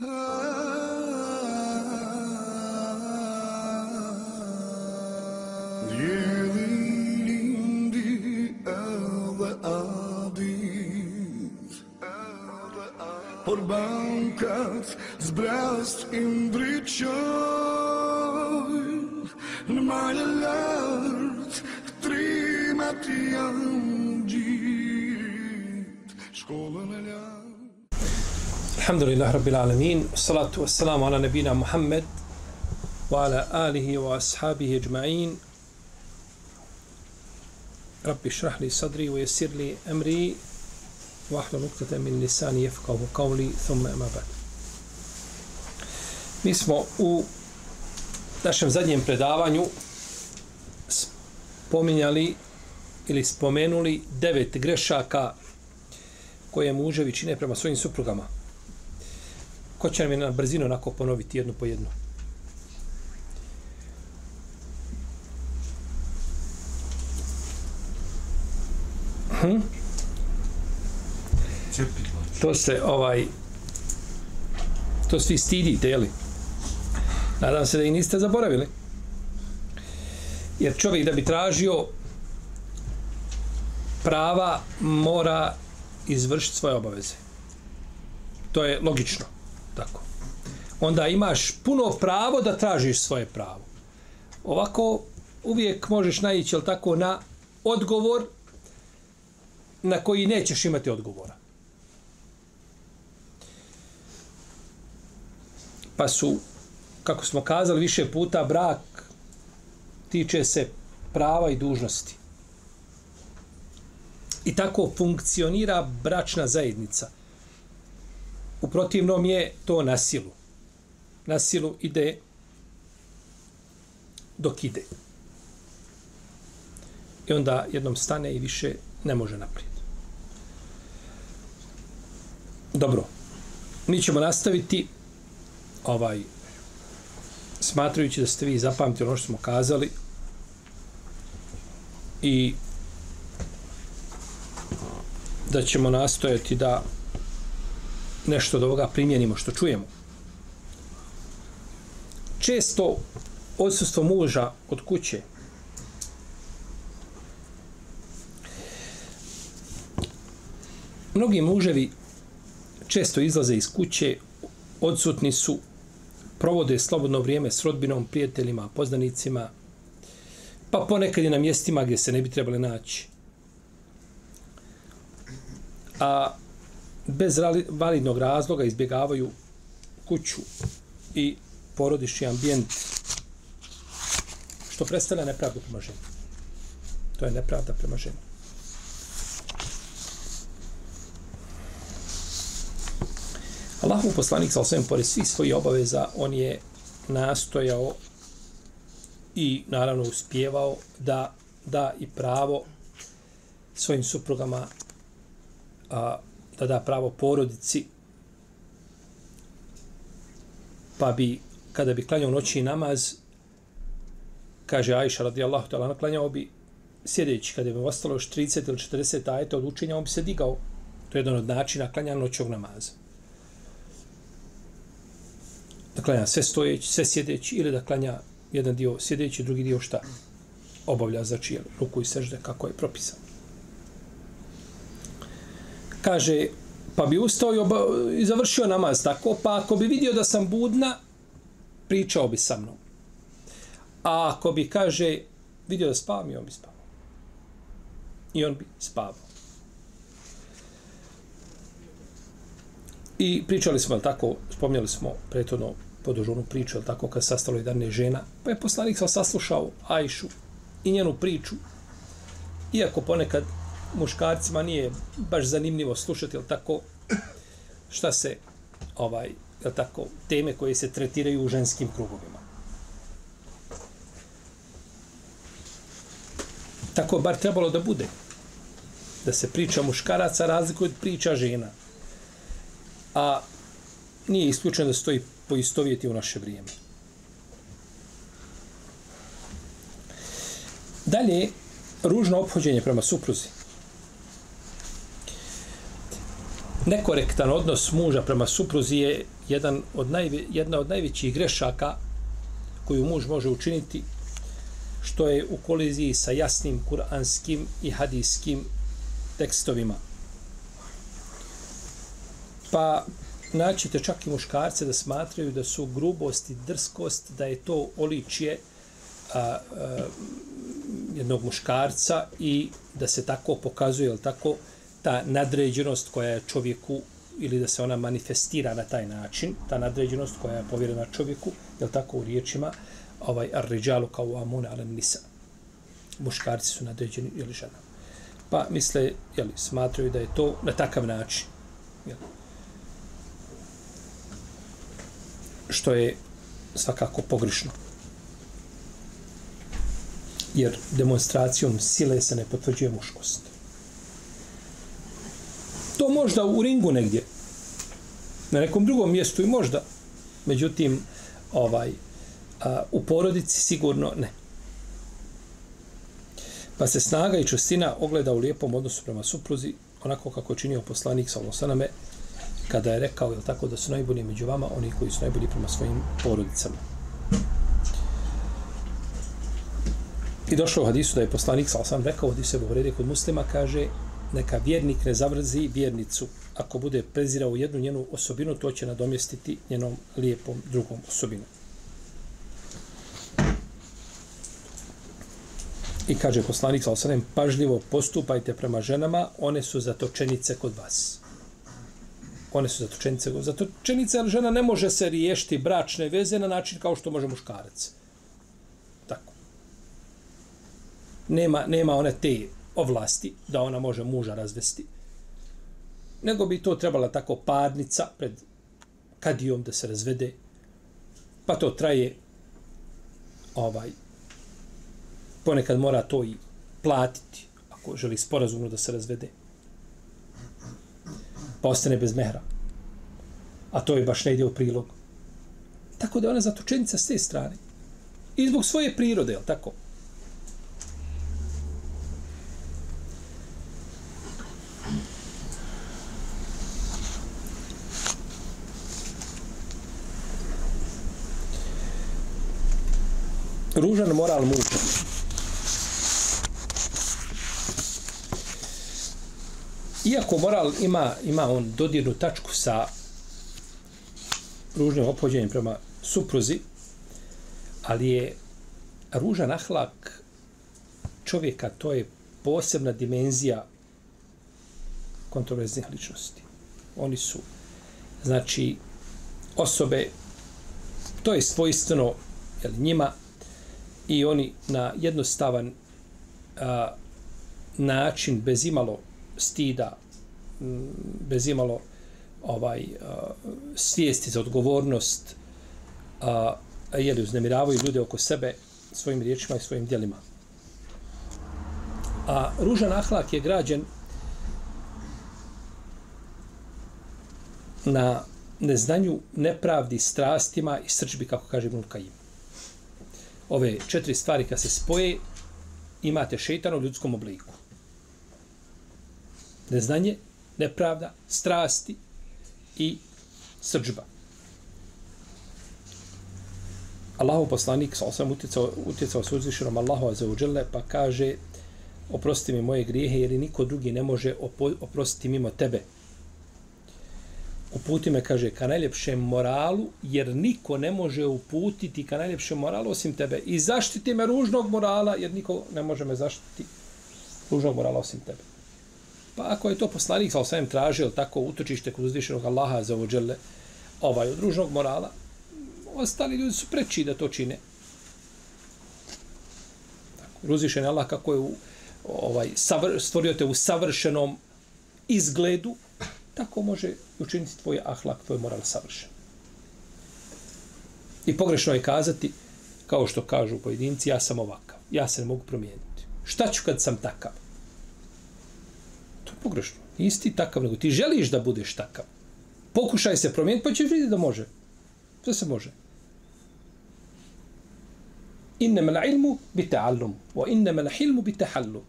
Djelilindi edhe adit Por bankat zbrast indriqoj Në majë lartë trimat janë gjit. Shkollë Alhamdulillah Rabbil Alamin Salatu wassalamu ala nabina Muhammed Wa ala alihi wa ashabihi ajma'in Rabbi šrah li sadri wa jesir li emri ahlu nuktete min lisani jefkavu kavli, thumme ema bad. Mi smo u našem zadnjem predavanju spominjali ili spomenuli devet grešaka koje muževi čine prema svojim suprugama. Ko će nam je na brzinu onako ponoviti jednu po jednu? Hm? To se ovaj to svi stidite, jeli? Nadam se da i niste zaboravili. Jer čovjek da bi tražio prava mora izvršiti svoje obaveze. To je logično. Tako. Onda imaš puno pravo da tražiš svoje pravo. Ovako uvijek možeš naići, jel tako, na odgovor na koji nećeš imati odgovora. pa su, kako smo kazali više puta, brak tiče se prava i dužnosti. I tako funkcionira bračna zajednica. U protivnom je to na silu. Na silu ide dok ide. I onda jednom stane i više ne može naprijed. Dobro. Mi ćemo nastaviti ovaj smatrajući da ste vi zapamtili ono što smo kazali i da ćemo nastojati da nešto od ovoga primjenimo što čujemo. Često odsustvo muža od kuće mnogi muževi često izlaze iz kuće odsutni su provode slobodno vrijeme s rodbinom, prijateljima, poznanicima, pa ponekad i na mjestima gdje se ne bi trebali naći. A bez validnog razloga izbjegavaju kuću i porodični ambijent, što predstavlja nepravdu prema ženi. To je nepravda prema ženi. Allahov poslanik sa osvijem pored svih svojih obaveza, on je nastojao i naravno uspjevao da da i pravo svojim suprugama a, da da pravo porodici pa bi kada bi klanjao noći namaz kaže Ajša radijallahu ta'ala ono klanjao bi sjedeći kada bi ostalo još 30 ili 40 ajeta od učenja on bi se digao. To je jedan od načina klanja noćog namaza. Da klanja sve stojeći, sve sjedeći ili da klanja jedan dio sjedeći, drugi dio šta? Obavlja za čijel, ruku i sežde kako je propisano. Kaže, pa bi ustao i, oba, i završio namaz tako, pa ako bi vidio da sam budna, pričao bi sa mnom. A ako bi, kaže, vidio da spavam, i on bi spavao. I on bi spavao. I pričali smo, tako, spomnjali smo prethodno podužunu priču, jel tako, kad sastalo jedan žena, pa je poslanik sam saslušao Ajšu i njenu priču, iako ponekad muškarcima nije baš zanimljivo slušati, jel tako, šta se, ovaj, jel tako, teme koje se tretiraju u ženskim krugovima. Tako bar trebalo da bude. Da se priča muškaraca razlikuje od priča žena. A nije isključeno da stoji poistovjeti u naše vrijeme. Dalje, ružno ophođenje prema supruzi. Nekorektan odnos muža prema supruzi je jedan od najve, jedna od najvećih grešaka koju muž može učiniti što je u koliziji sa jasnim kuranskim i hadijskim tekstovima. Pa naćete čak i muškarce da smatraju da su grubost i drskost, da je to oličje a, a, jednog muškarca i da se tako pokazuje, jel tako, ta nadređenost koja je čovjeku ili da se ona manifestira na taj način, ta nadređenost koja je povjerena čovjeku, je li tako u riječima, ovaj ar-ređalu kao amuna ala nisa. Muškarci su nadređeni ili žena. Pa misle, jel, smatraju da je to na takav način. Jel. Što je svakako pogrešno. Jer demonstracijom sile se ne potvrđuje muškost. To možda u ringu negdje. Na nekom drugom mjestu i možda. Međutim, ovaj, a, u porodici sigurno ne. Pa se snaga i čustina ogleda u lijepom odnosu prema supruzi, onako kako je činio poslanik sa Losaname, kada je rekao, jel tako, da su najbolji među vama oni koji su najbolji prema svojim porodicama. I došlo u hadisu da je poslanik sa Losaname rekao, ovdje se u kod muslima, kaže, neka vjernik ne zavrzi vjernicu. Ako bude prezirao jednu njenu osobinu, to će nadomjestiti njenom lijepom drugom osobinom. I kaže poslanik sa osanem, pažljivo postupajte prema ženama, one su zatočenice kod vas. One su zatočenice kod vas. Zatočenice, ali žena ne može se riješiti bračne veze na način kao što može muškarac. Tako. Nema, nema one te ovlasti da ona može muža razvesti. Nego bi to trebala tako parnica pred kadijom da se razvede. Pa to traje ovaj ponekad mora to i platiti ako želi sporazumno da se razvede. Pa ostane bez mehra. A to je baš ne ide u prilog. Tako da ona zatočenica s te strane. I zbog svoje prirode, je tako? Ružan moral muža. Iako moral ima, ima on dodirnu tačku sa ružnim opođenjem prema supruzi, ali je ružan ahlak čovjeka, to je posebna dimenzija kontroverznih ličnosti. Oni su, znači, osobe, to je svojstveno jel, njima i oni na jednostavan a, način, bez imalo stida, bez imalo ovaj, a, svijesti za odgovornost, a, a jeli, uznemiravaju ljude oko sebe svojim riječima i svojim djelima. A ružan ahlak je građen na neznanju nepravdi, strastima i srčbi, kako kaže Ibn Kajim ove četiri stvari kad se spoje, imate šeitan u ljudskom obliku. Neznanje, nepravda, strasti i srđba. Allahov poslanik sa osam utjecao, utjecao se uzvišenom Allahu za pa kaže oprosti mi moje grijehe jer niko drugi ne može oprostiti mimo tebe uputi me, kaže, ka najljepšem moralu, jer niko ne može uputiti ka najljepšem moralu osim tebe. I zaštiti me ružnog morala, jer niko ne može me zaštiti ružnog morala osim tebe. Pa ako je to poslanik sa osvijem tražio tako utočište kod uzvišenog Allaha za ođele, ovaj, od ružnog morala, ostali ljudi su preči da to čine. Tako, uzvišen Allah kako je u, ovaj, savr, stvorio te u savršenom izgledu, tako može učiniti tvoj ahlak, tvoj moral savršen. I pogrešno je kazati, kao što kažu pojedinci, ja sam ovakav, ja se ne mogu promijeniti. Šta ću kad sam takav? To je pogrešno. Nisi ti takav, nego ti želiš da budeš takav. Pokušaj se promijeniti, pa ćeš vidjeti da može. Sve se može. Innama ilmu bi ta'allum, wa innama hilmu bi ta'allum.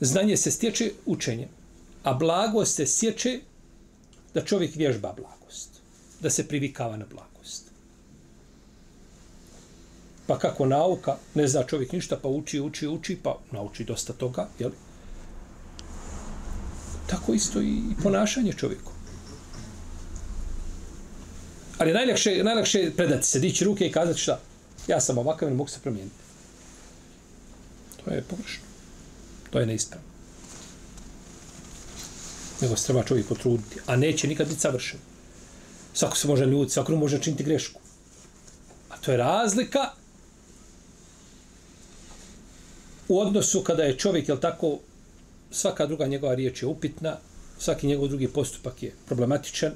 Znanje se stječe učenjem A blago se stječe da čovjek vježba blagost. Da se privikava na blagost. Pa kako nauka, ne zna čovjek ništa, pa uči, uči, uči, pa nauči dosta toga, jel? Tako isto i ponašanje čovjeku. Ali najlakše, najlakše je predati se, dići ruke i kazati šta? Ja sam ovakav i ne mogu se promijeniti. To je pogrešno. To je neispravno. Nego se treba čovjek potruditi. A neće nikad biti savršen. Svako se može ljuditi, svako može činiti grešku. A to je razlika u odnosu kada je čovjek, jel tako, svaka druga njegova riječ je upitna, svaki njegov drugi postupak je problematičan.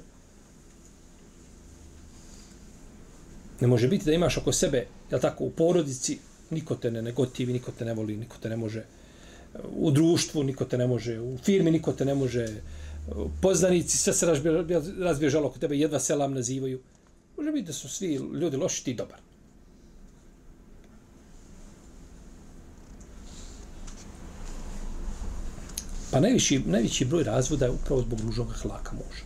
Ne može biti da imaš oko sebe, jel tako, u porodici, niko te ne negotivi, niko te ne voli, niko te ne može u društvu, niko te ne može, u firmi niko te ne može, poznanici, sve se razbježalo oko tebe, jedva selam nazivaju. Može biti da su svi ljudi loši, ti dobar. Pa najviši, najveći broj razvoda je upravo zbog ružnog hlaka muža.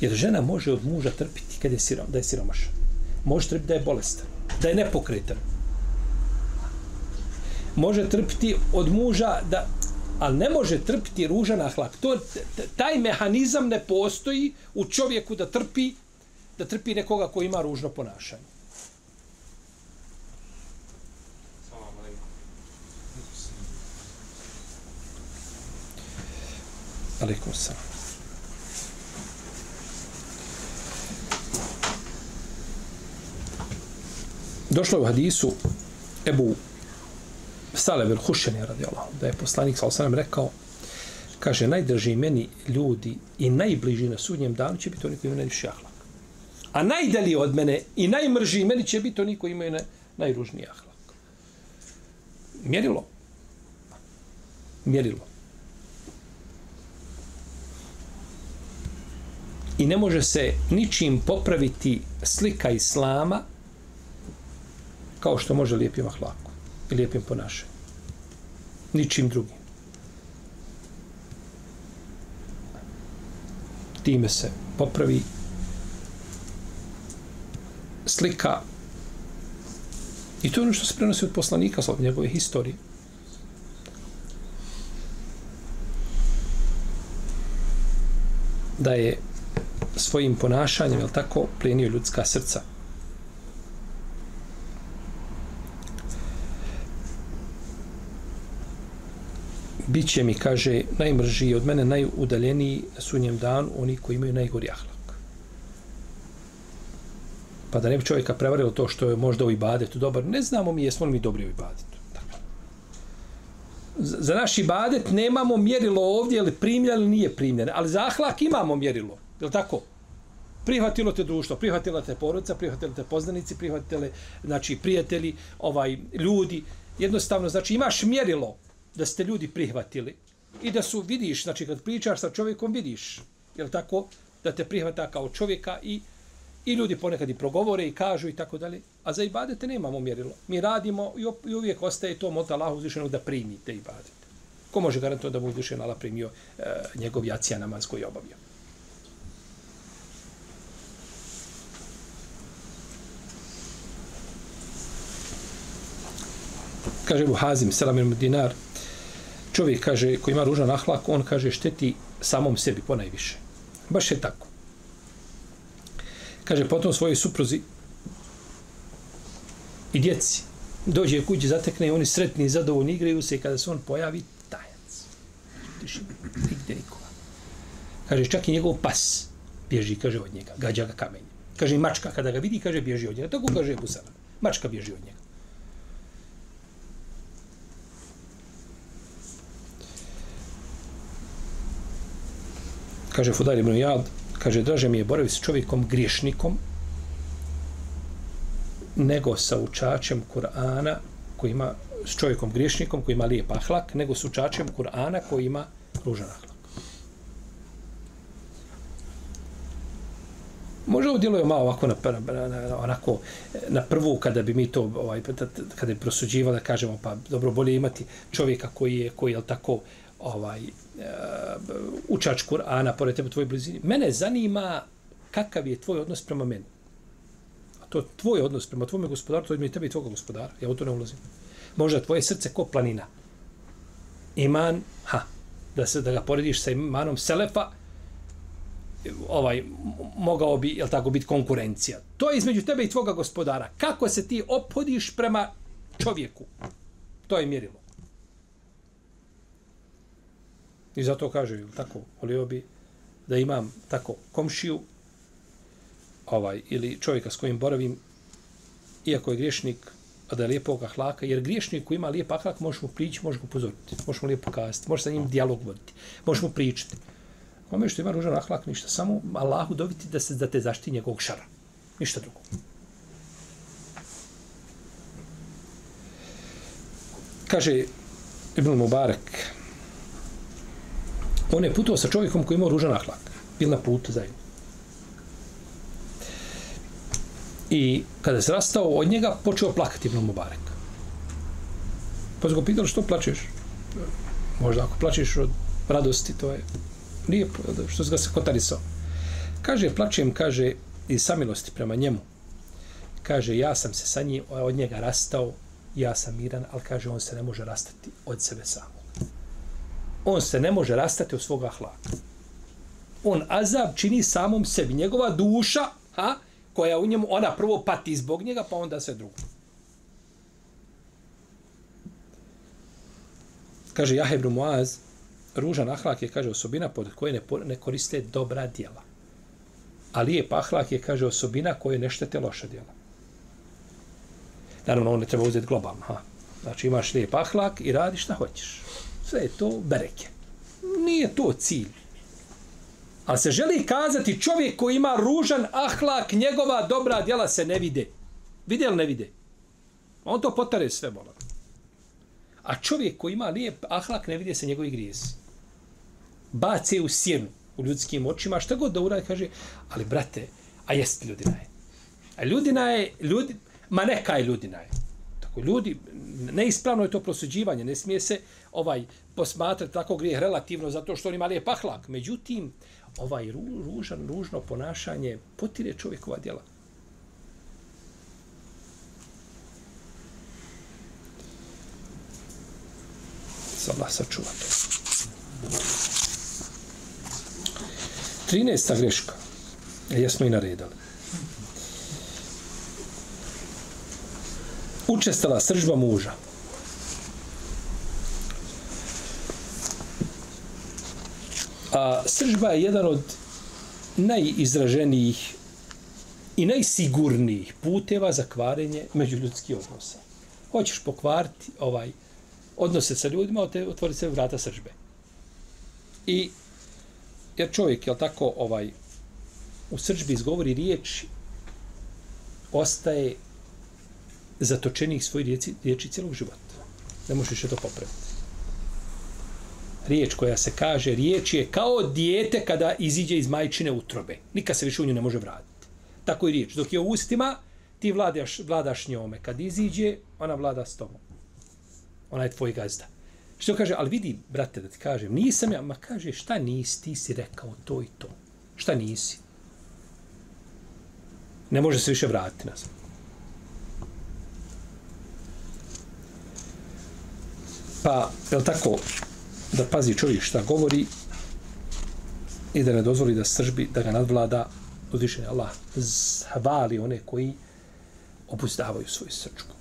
Jer žena može od muža trpiti kad je sirom, da je siromašan. Može trpiti da je bolestan, da je nepokretan. Može trpiti od muža da ali ne može trpiti ružan ahlak. To, taj mehanizam ne postoji u čovjeku da trpi da trpi nekoga ko ima ružno ponašanje. Aleikum salam. Došlo je u hadisu Ebu Salem bil Hušeni radi Allah, da je poslanik sa osanem rekao, kaže, najdrži meni ljudi i najbliži na sudnjem danu će biti oni koji imaju najviši ahlak. A najdalji od mene i najmrži meni će biti oni koji imaju najružniji ahlak. Mjerilo. Mjerilo. I ne može se ničim popraviti slika islama kao što može lijepim ahlakom i lijepim ponašanjem. Ničim drugim. Time se popravi slika i to je ono što se prenosi od poslanika od njegove historije. Da je svojim ponašanjem, je tako, plenio ljudska srca. Biće mi, kaže, najmržiji od mene, najudaljeniji na sunjem danu, oni koji imaju najgori ahlak. Pa da ne bi čovjeka prevarilo to što je možda u ibadetu dobar, ne znamo mi jesmo li mi dobri u ibadetu. Dakle. Za naš ibadet nemamo mjerilo ovdje, ali primljen ili nije primljen, ali za ahlak imamo mjerilo. Je tako? Prihvatilo te društvo, prihvatila te porodica, prihvatila te poznanici, prihvatile znači, prijatelji, ovaj, ljudi. Jednostavno, znači, imaš mjerilo da ste ljudi prihvatili i da su, vidiš, znači, kad pričaš sa čovjekom, vidiš, je tako, da te prihvata kao čovjeka i i ljudi ponekad i progovore i kažu i tako dalje. A za ibadete nemamo mjerilo. Mi radimo i uvijek ostaje to mota Allahu uzvišenog da primi te ibadete. Ko može garantovati da mu uzvišen Allah primio e, njegov jacija namaz koji je obavio? kaže Ebu Hazim, selam dinar, čovjek kaže, koji ima ružan ahlak, on kaže šteti samom sebi po najviše. Baš je tako. Kaže, potom svojoj supruzi i djeci dođe kući, zatekne oni sretni i zadovoljni igraju se i kada se on pojavi, tajac. Tišina, nigde nikoga. Kaže, čak i njegov pas bježi, kaže, od njega, gađa ga kamenje. Kaže, mačka, kada ga vidi, kaže, bježi od njega. Tako kaže Ebu Mačka bježi od njega. Kaže Fudajl ibn Jad, kaže, draže mi je boraviti s čovjekom griješnikom nego sa učačem Kur'ana koji ima s čovjekom griješnikom koji ima lijep ahlak, nego s učačem Kur'ana koji ima ružan ahlak. Može ovo djeluje malo ovako na, na, na, onako, na prvu kada bi mi to ovaj, kada bi prosuđivali, kažemo pa dobro bolje imati čovjeka koji je, koji je tako ovaj uh, učač Kur'ana pored tebe u tvojoj blizini. Mene zanima kakav je tvoj odnos prema meni. A to je tvoj odnos prema tvome gospodaru, to je mi tebe i tvoga gospodara. Ja u to ne ulazim. Možda tvoje srce ko planina. Iman, ha, da se da ga porediš sa imanom Selefa, ovaj mogao bi jel tako biti konkurencija. To je između tebe i tvoga gospodara. Kako se ti opodiš prema čovjeku? To je mjerilo. I zato kaže, tako, volio bi da imam tako komšiju ovaj, ili čovjeka s kojim boravim, iako je griješnik, a da je lijepog ahlaka, jer griješnik koji ima lijep ahlak, možeš mu prići, možeš mu pozoriti, možeš mu lijepo kazati, možeš sa njim dijalog voditi, možeš mu pričati. Kome što ima ružan ahlak, ništa, samo Allahu dobiti da se da te zaštiti njegovog šara. Ništa drugo. Kaže Ibn Mubarak, on je putovao sa čovjekom koji imao ružan ahlak. Bil na putu zajedno. I kada se rastao od njega, počeo plakati Ibn Mubarak. Pa su ga pitali što plačeš? Možda ako plačeš od radosti, to je nije što se ga se kotarisao. Kaže, plačem, kaže, iz samilosti prema njemu. Kaže, ja sam se sa njim od njega rastao, ja sam miran, ali kaže, on se ne može rastati od sebe sam. On se ne može rastati od svoga hlaka. On azab čini samom sebi. Njegova duša, ha, koja u njemu, ona prvo pati zbog njega, pa onda sve drugo. Kaže Jahebru Muaz, ružan ahlak je, kaže, osobina pod koje ne, ne koriste dobra djela. A lijep ahlak je, kaže, osobina koje ne štete loša djela. Naravno, on ne treba uzeti globalno. Ha? Znači, imaš lijep ahlak i radiš šta hoćeš. Sve je to bereke. Nije to cilj. Ali se želi kazati čovjek koji ima ružan ahlak, njegova dobra djela se ne vide. Vide ili ne vide? On to potare sve, bola. A čovjek koji ima lijep ahlak, ne vide se njegovi grijesi bace u sjenu u ljudskim očima, šta god da uradi, kaže, ali brate, a jest ljudina je. A ljudina je, ljudi, ma neka je ljudina je. Tako, ljudi, neispravno je to prosuđivanje, ne smije se ovaj posmatrati tako grijeh relativno zato što on ima lijep ahlak. Međutim, ovaj ru, ružan, ružno ponašanje potire čovjekova djela. Allah sačuva to. 13. greška. E, jesmo i naredali. Učestala sržba muža. A sržba je jedan od najizraženijih i najsigurnijih puteva za kvarenje međuljudskih odnosa. Hoćeš pokvariti ovaj odnose sa ljudima, otvori se vrata sržbe. I jer čovjek, je tako, ovaj, u sržbi izgovori riječ, ostaje zatočenih svoj riječi, riječi cijelog života. Ne možeš više to popraviti. Riječ koja se kaže, riječ je kao dijete kada iziđe iz majčine utrobe. Nikad se više u nju ne može vratiti. Tako je riječ. Dok je u ustima, ti vladaš, vladaš njome. Kad iziđe, ona vlada s tobom. Ona je tvoj gazda. Što kaže, ali vidi, brate, da ti kažem, nisam ja, ma kaže, šta nisi, ti si rekao to i to. Šta nisi? Ne može se više vratiti nazad. Pa, je tako, da pazi čovjek šta govori i da ne dozvoli da sržbi, da ga nadvlada uzvišenje Allah, hvali one koji obuzdavaju svoju srčku.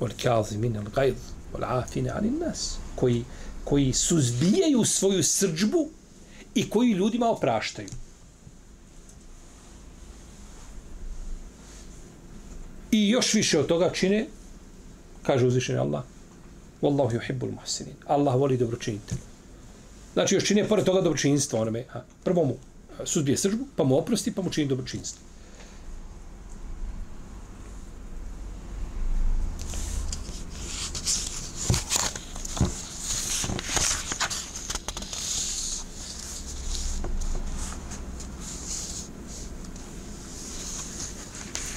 Od al minel gajdh, Walafine ali nas. Koji, koji suzbijaju svoju srđbu i koji ljudima opraštaju. I još više od toga čine, kaže uzvišenje Allah, Wallahu yuhibbul muhsinin. Allah voli dobročinite. Znači još čine pored toga dobročinstvo onome. Ha. Prvo mu suzbije sržbu, pa mu oprosti, pa mu čini dobročinstvo.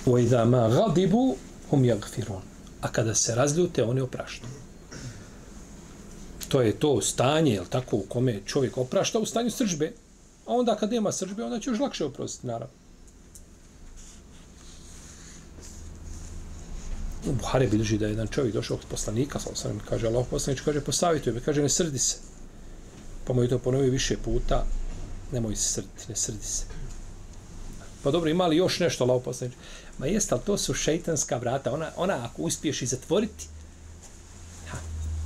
وَإِذَا مَا غَضِبُوا هُمْ يَغْفِرُونَ A kada se razljute, oni opraštaju. to je to stanje, jel tako, u kome čovjek oprašta u stanju sržbe, a onda kad nema sržbe, onda će još lakše oprostiti, naravno. U Buhari bilježi da je jedan čovjek došao od poslanika, sam sam kaže, Allah poslanič, kaže, posavituje me, kaže, ne srdi se. Pa mu je to ponovio više puta, nemoj se srditi, ne srdi se. Pa dobro, ima li još nešto, Allah poslanič? Ma jest, ali to su šeitanska vrata. Ona, ona ako uspiješ i zatvoriti,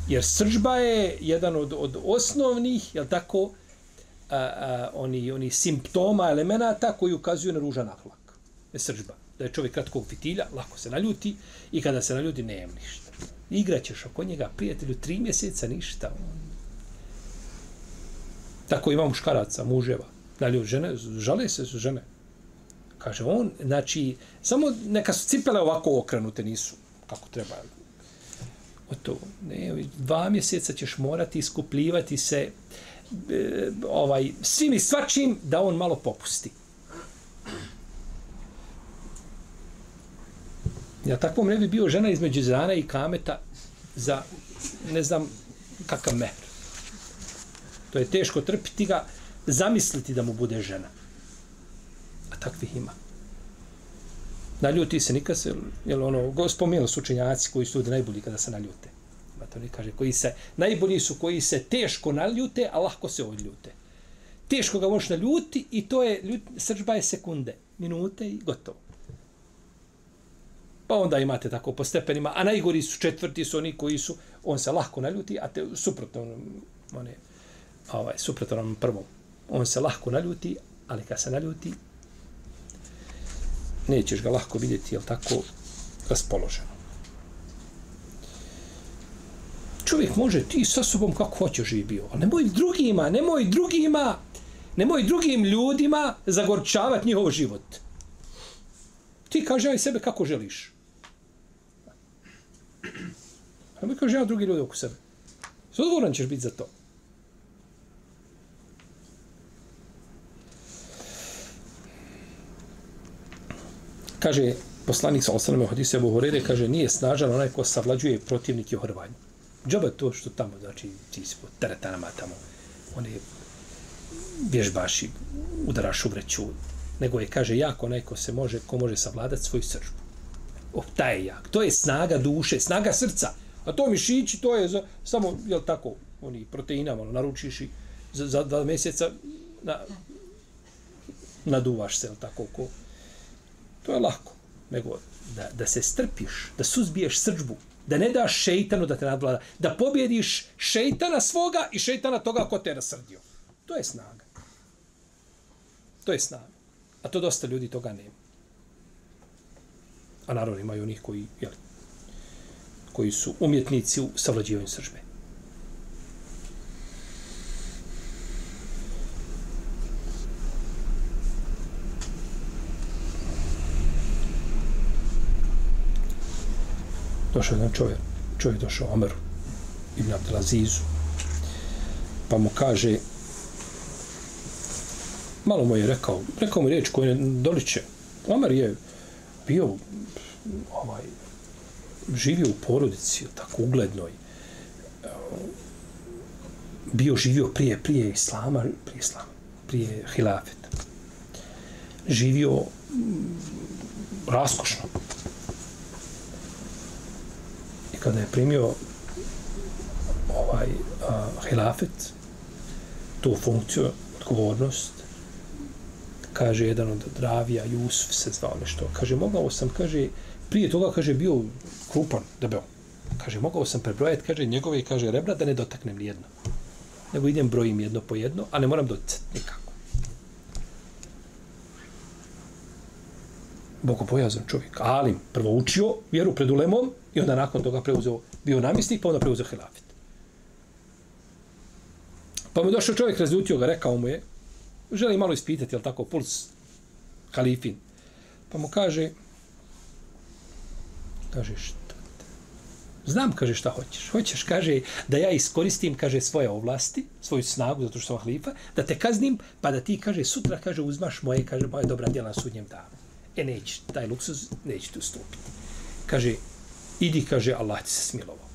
jer sržba je jedan od, od osnovnih, jel tako, a, a, oni, oni simptoma, elemenata koji ukazuju na ružan ahlak. Je sržba. Da je čovjek kratkog fitilja, lako se naljuti i kada se naljuti, nema ništa. Igraćeš oko njega, prijatelju, tri mjeseca, ništa. Tako ima muškaraca, muževa. Naljuti žene, žale se su žene. Kaže on, znači, samo neka su cipele ovako okrenute, nisu kako treba. Jel? Gotovo. ne, dva mjeseca ćeš morati iskupljivati se e, ovaj, svim i svačim da on malo popusti. Ja tako ne bi bio žena između Zana i Kameta za ne znam kakav mehr. To je teško trpiti ga, zamisliti da mu bude žena A takvih ima. Naljuti se nikad se, jel ono, spomenuli su učenjaci koji su najbolji kada se naljute. Ma to ne kaže, koji se, najbolji su koji se teško naljute, a lahko se odljute. Teško ga možeš naljuti i to je, ljut, srđba je sekunde, minute i gotovo. Pa onda imate tako po stepenima, a najgori su četvrti su oni koji su, on se lahko naljuti, a te suprotno, on je, ovaj, suprotno prvom. On se lahko naljuti, ali kad se naljuti, nećeš ga lahko vidjeti, jel tako, raspoloženo. Čovjek može ti sa sobom kako hoće bio, ali nemoj drugima, nemoj drugima, nemoj drugim ljudima zagorčavati njihov život. Ti kažaj sebe kako želiš. Nemoj kažaj drugi ljudi oko sebe. Odgovoran ćeš biti za to. Kaže poslanik sa osaleme u hadisu Abu Hurere, kaže, nije snažan onaj ko savlađuje protivnike u hrvanju. Džaba to što tamo, znači, ti si po teretanama tamo, oni vježbaši, udaraš u vreću, nego je, kaže, jako onaj ko se može, ko može savladati svoju sržbu. O, taj je jak. To je snaga duše, snaga srca. A to mišići, to je za, samo, jel tako, oni proteina, malo ono, naručiš i za, za dva mjeseca na, naduvaš se, jel tako, ko, To je lako. Nego da, da se strpiš, da suzbiješ srđbu, da ne daš šeitanu da te nadvlada, da pobjediš šeitana svoga i šeitana toga ko te je rasrdio. To je snaga. To je snaga. A to dosta ljudi toga nema. A naravno imaju onih koji, jel, koji su umjetnici u savlađivanju sržbe. Došao jedan čovjek, čovjek došao Omeru, Ibn Abdelazizu, pa mu kaže, malo mu je rekao, rekao mu riječ koju ne doliče. Omer je bio, ovaj, živio u porodici, tako uglednoj, bio živio prije, prije islama, prije islama, prije hilafeta. Živio mm, raskošno, I kada je primio ovaj a, hilafet, tu funkciju, odgovornost, kaže jedan od dravija, Jusuf se zvao nešto, kaže, mogao sam, kaže, prije toga, kaže, bio krupan, debel. Kaže, mogao sam prebrojati, kaže, njegove, kaže, rebra da ne dotaknem nijedno. Nego idem, brojim jedno po jedno, a ne moram doticati nikako. bogobojazan čovjek, ali prvo učio vjeru pred ulemom i onda nakon toga preuzeo, bio namjesnik, pa onda preuzeo hilafit. Pa mu došao čovjek, razljutio ga, rekao mu je, želi malo ispitati, jel tako, puls halifin. Pa mu kaže, kaže, šta? Znam, kaže, šta hoćeš. Hoćeš, kaže, da ja iskoristim, kaže, svoje ovlasti, svoju snagu, zato što sam halifa, da te kaznim, pa da ti, kaže, sutra, kaže, uzmaš moje, kaže, moje dobra djela na sudnjem danu e neće, taj luksuz neće tu stupiti. Kaže, idi, kaže, Allah ti se smilovao.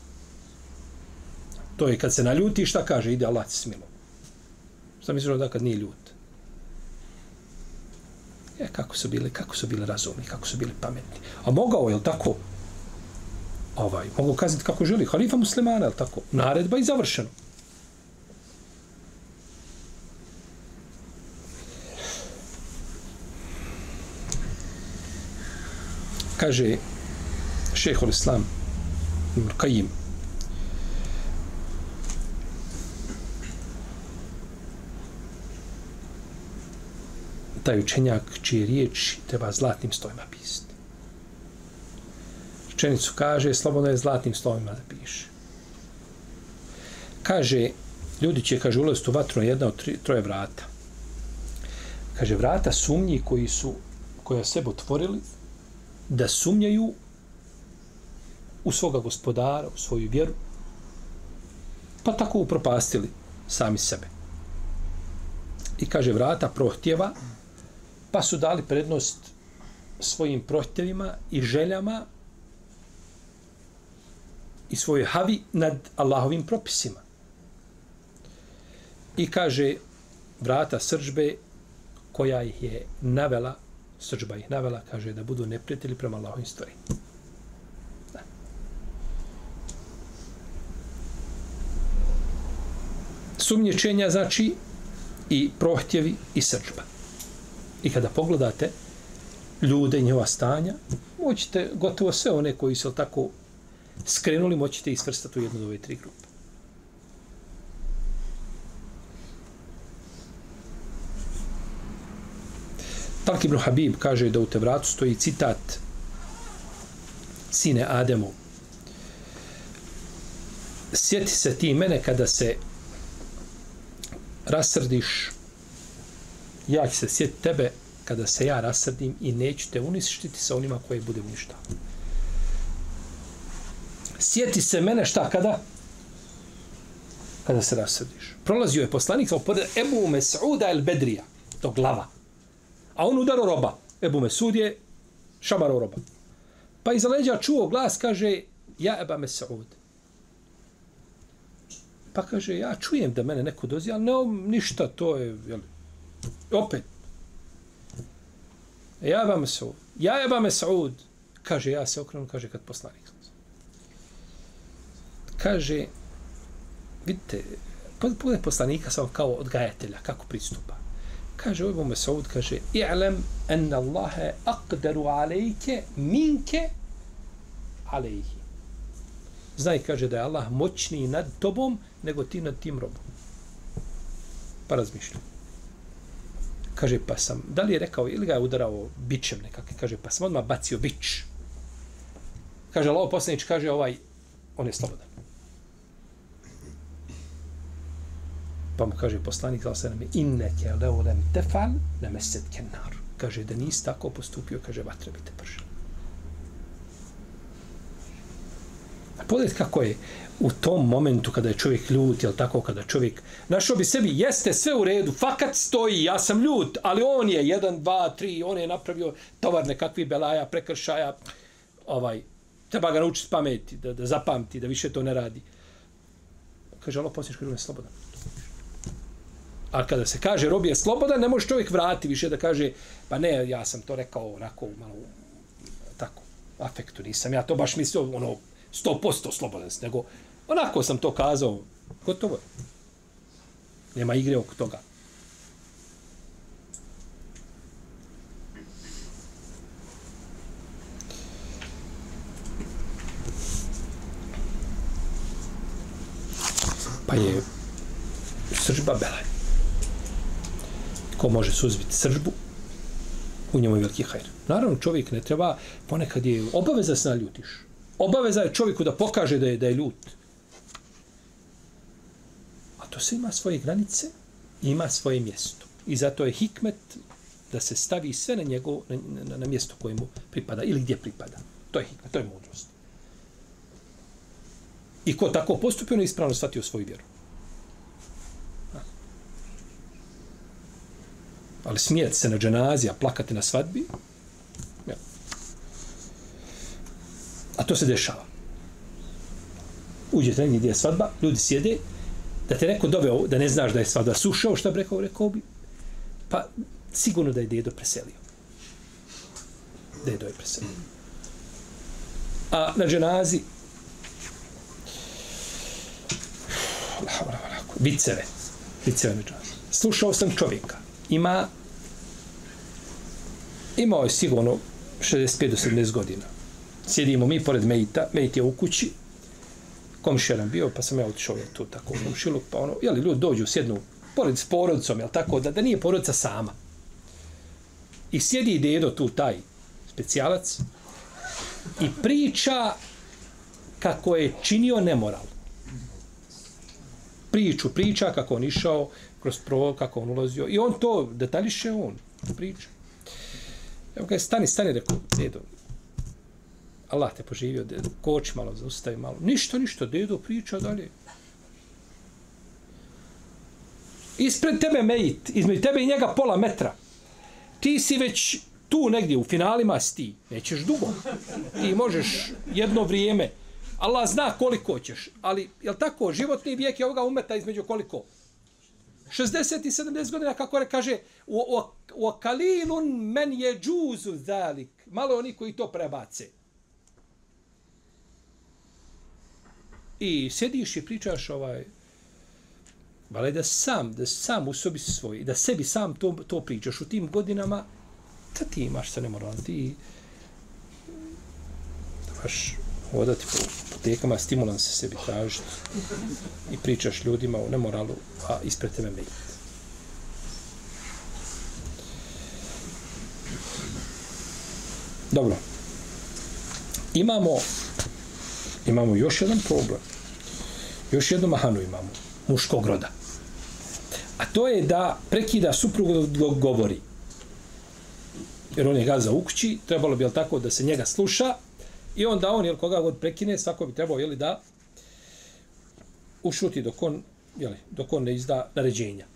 To je kad se naljuti, šta kaže? Ide Allah ti smilovao. Šta misliš da kad nije ljut? E, kako su bili, kako su bili razumni, kako su bili pametni. A mogao, je li tako? Ovaj, mogu kazati kako želi. Halifa muslimana, je li tako? Naredba i završeno. Kaže šehol islam Kajim taj učenjak čije riječi treba zlatnim stojima pisati. Rečenicu kaže, slobodno je zlatnim slovima da piše. Kaže, ljudi će, kaže, ulaziti u vatru na jedna od tri, troje vrata. Kaže, vrata sumnji koji su, koja sebe otvorili, da sumnjaju u svoga gospodara, u svoju vjeru, pa tako upropastili sami sebe. I kaže, vrata prohtjeva, pa su dali prednost svojim prohtjevima i željama i svojoj havi nad Allahovim propisima. I kaže, vrata sržbe koja ih je navela, sržba ih navela, kaže da budu neprijatelji prema Allahovim stvari. Sumnječenja znači i prohtjevi i sržba. I kada pogledate ljude i njova stanja, moćete gotovo sve one koji su tako skrenuli, moćete isvrstati u jednu od ove tri grupe. Talk ibn Habib kaže da u Tevratu stoji citat sine Ademu. Sjeti se ti mene kada se rasrdiš ja ću se sjetiti tebe kada se ja rasrdim i neću te uništiti sa onima koje bude uništao. Sjeti se mene šta kada? Kada se rasrdiš. Prolazio je poslanik kao pored Ebu Mes'uda el Bedrija, to glava. A on udaro roba. Ebu Mes'ud je šamaro roba. Pa iza leđa čuo glas, kaže, ja Eba Mes'ud. Pa kaže, ja čujem da mene neko dozi, ali ne, ništa, to je, jel, opet. Ja vam Saud, Ja je vam Saud, Kaže, ja se okrenu, kaže, kad poslanik. Kaže, vidite, bude poslanika samo kao odgajatelja, kako pristupa. Kaže, Ebu Mes'ud, kaže, i'lem enna Allahe aqderu alejke minke alejhi. Znaj, kaže, da je Allah moćniji nad tobom nego ti nad tim robom. Pa razmišljam kaže, pa sam, da li je rekao, ili ga je udarao bičem nekakve, kaže, pa sam odmah bacio bič. Kaže, ali ovo poslanič, kaže, ovaj, on je slobodan. Pa mu kaže poslanik, zala se nam je, inneke Tefan, tefal, ne kenar. Kaže, da nisi tako postupio, kaže, vatre bi te pržila. Pogledajte kako je u tom momentu kada je čovjek ljut, jel tako, kada čovjek našao bi sebi, jeste sve u redu, fakat stoji, ja sam ljut, ali on je jedan, dva, tri, on je napravio tovar nekakvih belaja, prekršaja, ovaj, treba ga naučiti pameti, da, da zapamti, da više to ne radi. Kaže, Allah posljedno, kaže, on je slobodan. A kada se kaže rob je slobodan, ne može čovjek vrati više da kaže, pa ne, ja sam to rekao onako malo tako, afektu, nisam ja to baš mislio, ono, 100% slobodan si, nego onako sam to kazao, gotovo je. Nema igre oko toga. Pa je sržba belaj. Ko može suzbiti sržbu, u njemu je veliki hajr. Naravno, čovjek ne treba, ponekad je obaveza se naljutiš obaveza je čovjeku da pokaže da je da je ljut. A to sve ima svoje granice, ima svoje mjesto. I zato je hikmet da se stavi sve na njegov, na, na, na mjesto kojemu pripada ili gdje pripada. To je hikmet, to je mudrost. I ko tako postupio, ne ispravno shvatio svoju vjeru. Ali smijeti se na dženazi, a plakati na svadbi, A to se dešava. uđete negdje gdje je svadba, ljudi sjede, da te neko doveo, da ne znaš da je svadba sušao, šta bi rekao, rekao bi, pa sigurno da je dedo preselio. Dedo je preselio. A na dženazi, viceve, viceve među nas. Slušao sam čovjeka, ima, imao je sigurno 65 do 70 godina. Sjedimo mi pored Mejita, Mejit je u kući, komšija nam bio, pa sam ja otišao je tu tako u komšiluk, pa ono, jeli, ljudi dođu, sjednu pored s porodicom, jel tako, da, da nije porodica sama. I sjedi dedo tu taj specijalac i priča kako je činio nemoral. Priču, priča kako on išao kroz pro, kako on ulazio. I on to detaljiše, on priča. Evo kaj, stani, stani, rekao, dedo, Allah te poživio, dedo, koč malo, zaustavi malo. Ništa, ništa, dedo priča dalje. Ispred tebe mejit, između tebe i njega pola metra. Ti si već tu negdje, u finalima si ti. Nećeš dugo. Ti možeš jedno vrijeme. Allah zna koliko ćeš. Ali, jel tako, životni vijek je ovoga umeta između koliko? 60 i 70 godina, kako re kaže, u, u, u kalilun men je džuzu zalik. Malo oni koji to prebace. I sjediš i pričaš ovaj, Vale da sam, da sam u sobi svoj, da sebi sam to, to pričaš u tim godinama, da ti imaš sa nemoral, ti baš hodati po potekama, stimulans se sebi tražiti i pričaš ljudima o nemoralu, a ispred tebe me Dobro. Imamo imamo još jedan problem. Još jednu mahanu imamo. Muškog roda. A to je da prekida suprug dok govori. Jer on je gaza u kući, trebalo bi, jel tako, da se njega sluša, i onda on, jel, koga god prekine, svako bi trebao, jel, da ušuti dok on, jel, dok on ne izda naređenja.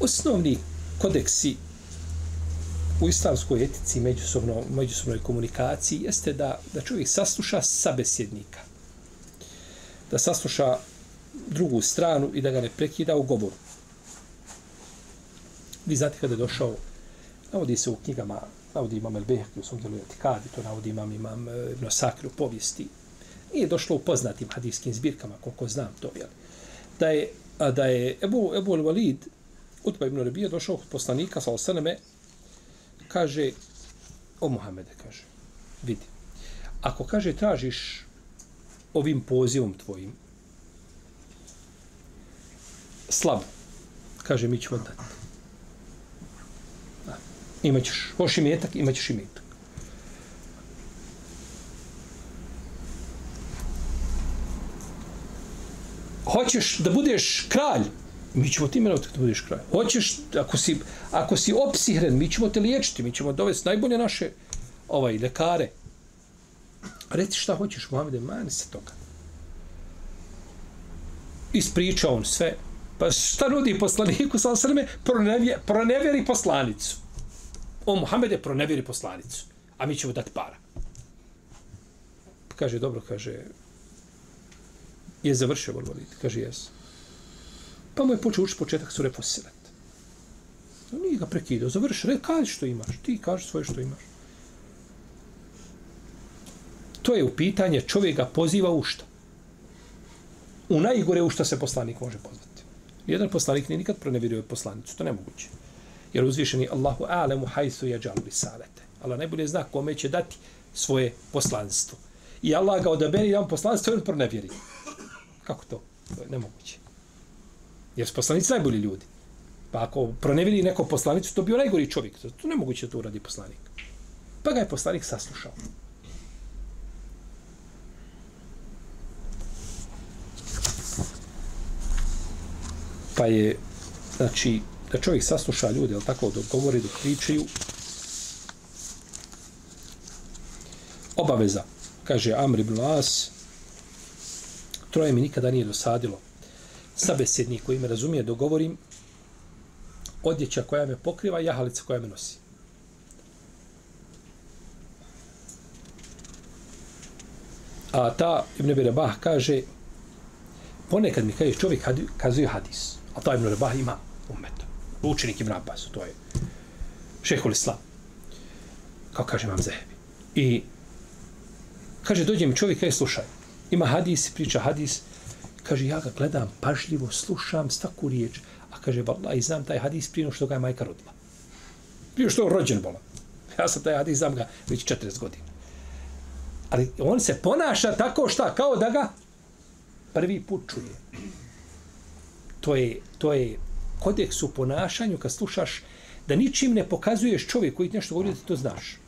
Osnovni kodeksi u islamskoj etici međusobno, međusobnoj komunikaciji jeste da, da čovjek sasluša sabesjednika. Da sasluša drugu stranu i da ga ne prekida u govoru. Vi znate kada je došao, navodi se u knjigama, navodi imam El Behki u svom djelu Etikadi, to navodi imam, imam e, Ibn Sakir u povijesti. Nije došlo u poznatim hadijskim zbirkama, koliko znam to, jel? Da je, a da je Ebu, Ebu El Walid, Utba ibn Rebija, došao kod poslanika, sa osaneme, kaže, o Muhammede, kaže, vidi, ako, kaže, tražiš ovim pozivom tvojim, slab, kaže, mi ćemo dati. Imaćeš, hoš imetak, imaćeš imetak. Hoćeš da budeš kralj, mi ćemo ti imenovati da budeš kralj. Hoćeš, ako si, ako si opsihren, mi ćemo te liječiti, mi ćemo dovesti najbolje naše ovaj, lekare. Reci šta hoćeš, Muhammede, mani se toga. Ispričao on sve. Pa šta nudi poslaniku, sa osrme, pronevje, pronevjeri poslanicu. O, Muhammede, pronevjeri poslanicu. A mi ćemo dati para. Kaže, dobro, kaže, je završio Volvodit. Kaže, jesu. Pa mu je počeo učiti početak sure Fusilet. Nije ga prekidao. Završi, re, kaži što imaš. Ti kaži svoje što imaš. To je u pitanje, čovjek ga poziva u šta? U najgore u šta se poslanik može pozvati. Jedan poslanik nije nikad pronevjerio poslanicu. To nemoguće. Jer uzvišeni Allahu alemu hajsu je džalbi salete. Allah najbolje zna kome će dati svoje poslanstvo. I Allah ga odaberi jedan poslanstvo i on pronevjeri. Kako to? To je nemoguće. Jer su poslanici najbolji ljudi. Pa ako pronevili neko poslanicu, to bio najgori čovjek. To, to nemoguće da to uradi poslanik. Pa ga je poslanik saslušao. Pa je, znači, da čovjek sasluša ljude, ali tako, dok govori, dok pričaju, obaveza, kaže Amr ibn As, troje mi nikada nije dosadilo sabesednik koji me razumije, dogovorim odjeća koja me pokriva, jahalica koja me nosi. A ta Ibn Rebah kaže, ponekad mi kaže čovjek hadi, kazuje hadis, a ta Ibn Rebah ima umet. Učenik Ibn Abbas, to je šehol islam. Kao kaže imam Zehebi. I kaže, dođe mi čovjek, kaže, slušaj, ima hadis, priča hadis, kaže, ja ga gledam pažljivo, slušam svaku riječ, a kaže, valla, i znam taj hadis prije što ga je majka rodila. Prije što je rođen, bola. Ja sam taj hadis, znam ga već 40 godina. Ali on se ponaša tako šta, kao da ga prvi put čuje. To je, to je kodeks u ponašanju kad slušaš da ničim ne pokazuješ čovjek koji ti nešto govori da ti to znaš.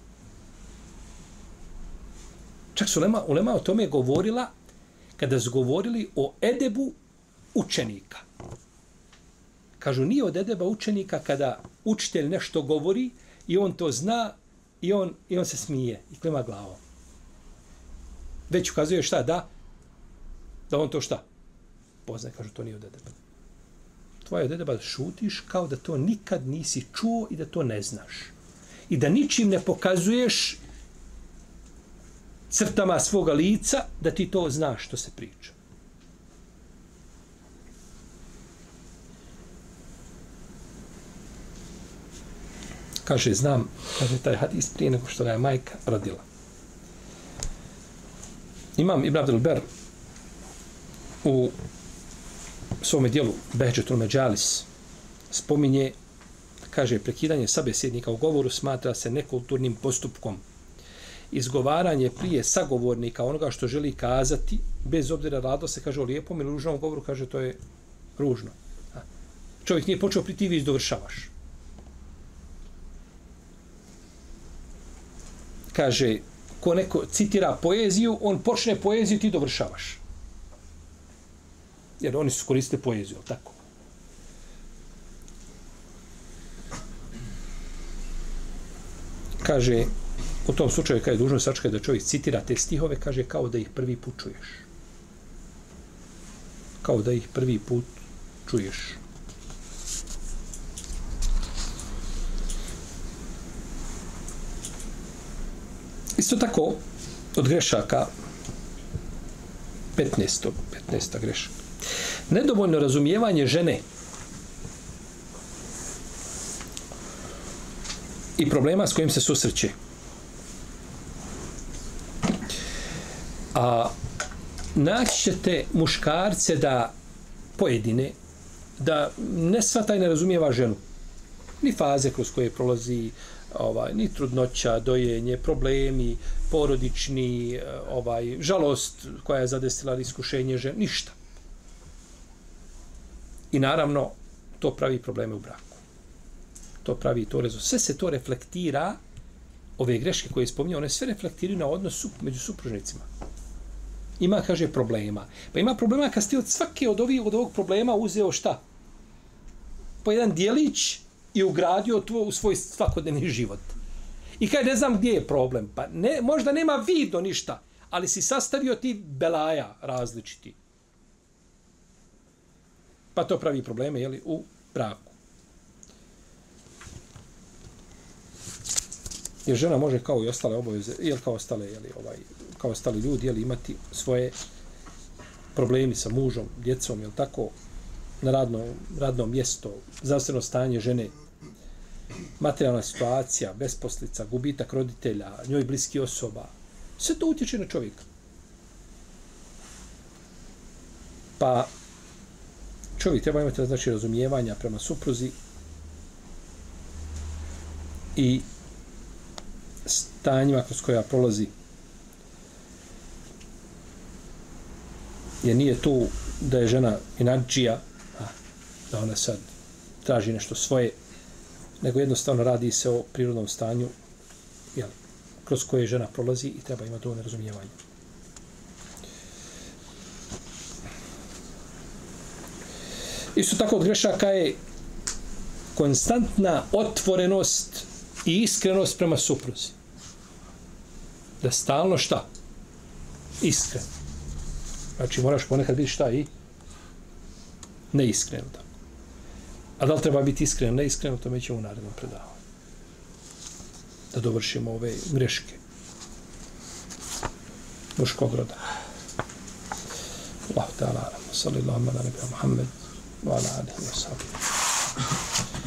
Čak su Ulema, Ulema o tome govorila kada su govorili o edebu učenika. Kažu, nije od edeba učenika kada učitelj nešto govori i on to zna i on, i on se smije i klima glavom. Već ukazuje šta? Da, da on to šta? Poznaje, kažu, to nije od edeba. Tvoje od edeba šutiš kao da to nikad nisi čuo i da to ne znaš. I da ničim ne pokazuješ crtama svoga lica da ti to znaš što se priča. Kaže, znam, kaže taj hadis prije nego što ga je majka rodila. Imam Ibn Abdel Ber u svome dijelu Behđetul Međalis spominje, kaže, prekidanje sabesjednika u govoru smatra se nekulturnim postupkom izgovaranje prije sagovornika onoga što želi kazati, bez obzira rado se kaže o lijepom ili ružnom govoru, kaže to je ružno. Čovjek nije počeo pri ti vi. Kaže, ko neko citira poeziju, on počne poeziju, ti dovršavaš. Jer oni su koriste poeziju, tako. Kaže, U tom slučaju kada je dužno sačekati da čovjek citira te stihove, kaže kao da ih prvi put čuješ. Kao da ih prvi put čuješ. Isto tako, od grešaka, 15. 15. greška. Nedovoljno razumijevanje žene i problema s kojim se susreće. A naći ćete muškarce da pojedine, da ne svataj ne razumijeva ženu. Ni faze kroz koje prolazi, ovaj, ni trudnoća, dojenje, problemi, porodični, ovaj, žalost koja je zadesila iskušenje žene, ništa. I naravno, to pravi probleme u braku. To pravi to rezo. Sve se to reflektira, ove greške koje je spominjao, one sve reflektiraju na odnos među supružnicima ima, kaže, problema. Pa ima problema kad ste od svake od ovih od ovog problema uzeo šta? Po jedan dijelić i ugradio to u svoj svakodnevni život. I kaj ne znam gdje je problem. Pa ne, možda nema vidno ništa, ali si sastavio ti belaja različiti. Pa to pravi probleme, jeli, u braku. Jer žena može kao i ostale obaveze, jel kao ostale, jeli, ovaj, kao ostali ljudi, jeli, imati svoje problemi sa mužom, djecom, jel tako, na radno, radno mjesto, zdravstveno stanje žene, materijalna situacija, besposlica, gubitak roditelja, njoj bliski osoba, sve to utječe na čovjeka. Pa čovjek treba imati znači razumijevanja prema supruzi i stanjima kroz koja prolazi je nije tu da je žena inačija, da ona sad traži nešto svoje, nego jednostavno radi se o prirodnom stanju jel, kroz koje žena prolazi i treba ima dovoljno razumijevanje. Isto tako od grešaka je konstantna otvorenost i iskrenost prema supruzi. Da stalno šta? Iskren. Znači, moraš ponekad biti šta i neiskreno. Da. A da li treba biti iskreno, neiskren, to mi ćemo u narednom predavanju. Da dovršimo ove greške. muškog roda. Allahu ta'ala, sallallahu ala nabija Muhammed, wa ala alihi wa sahbihi.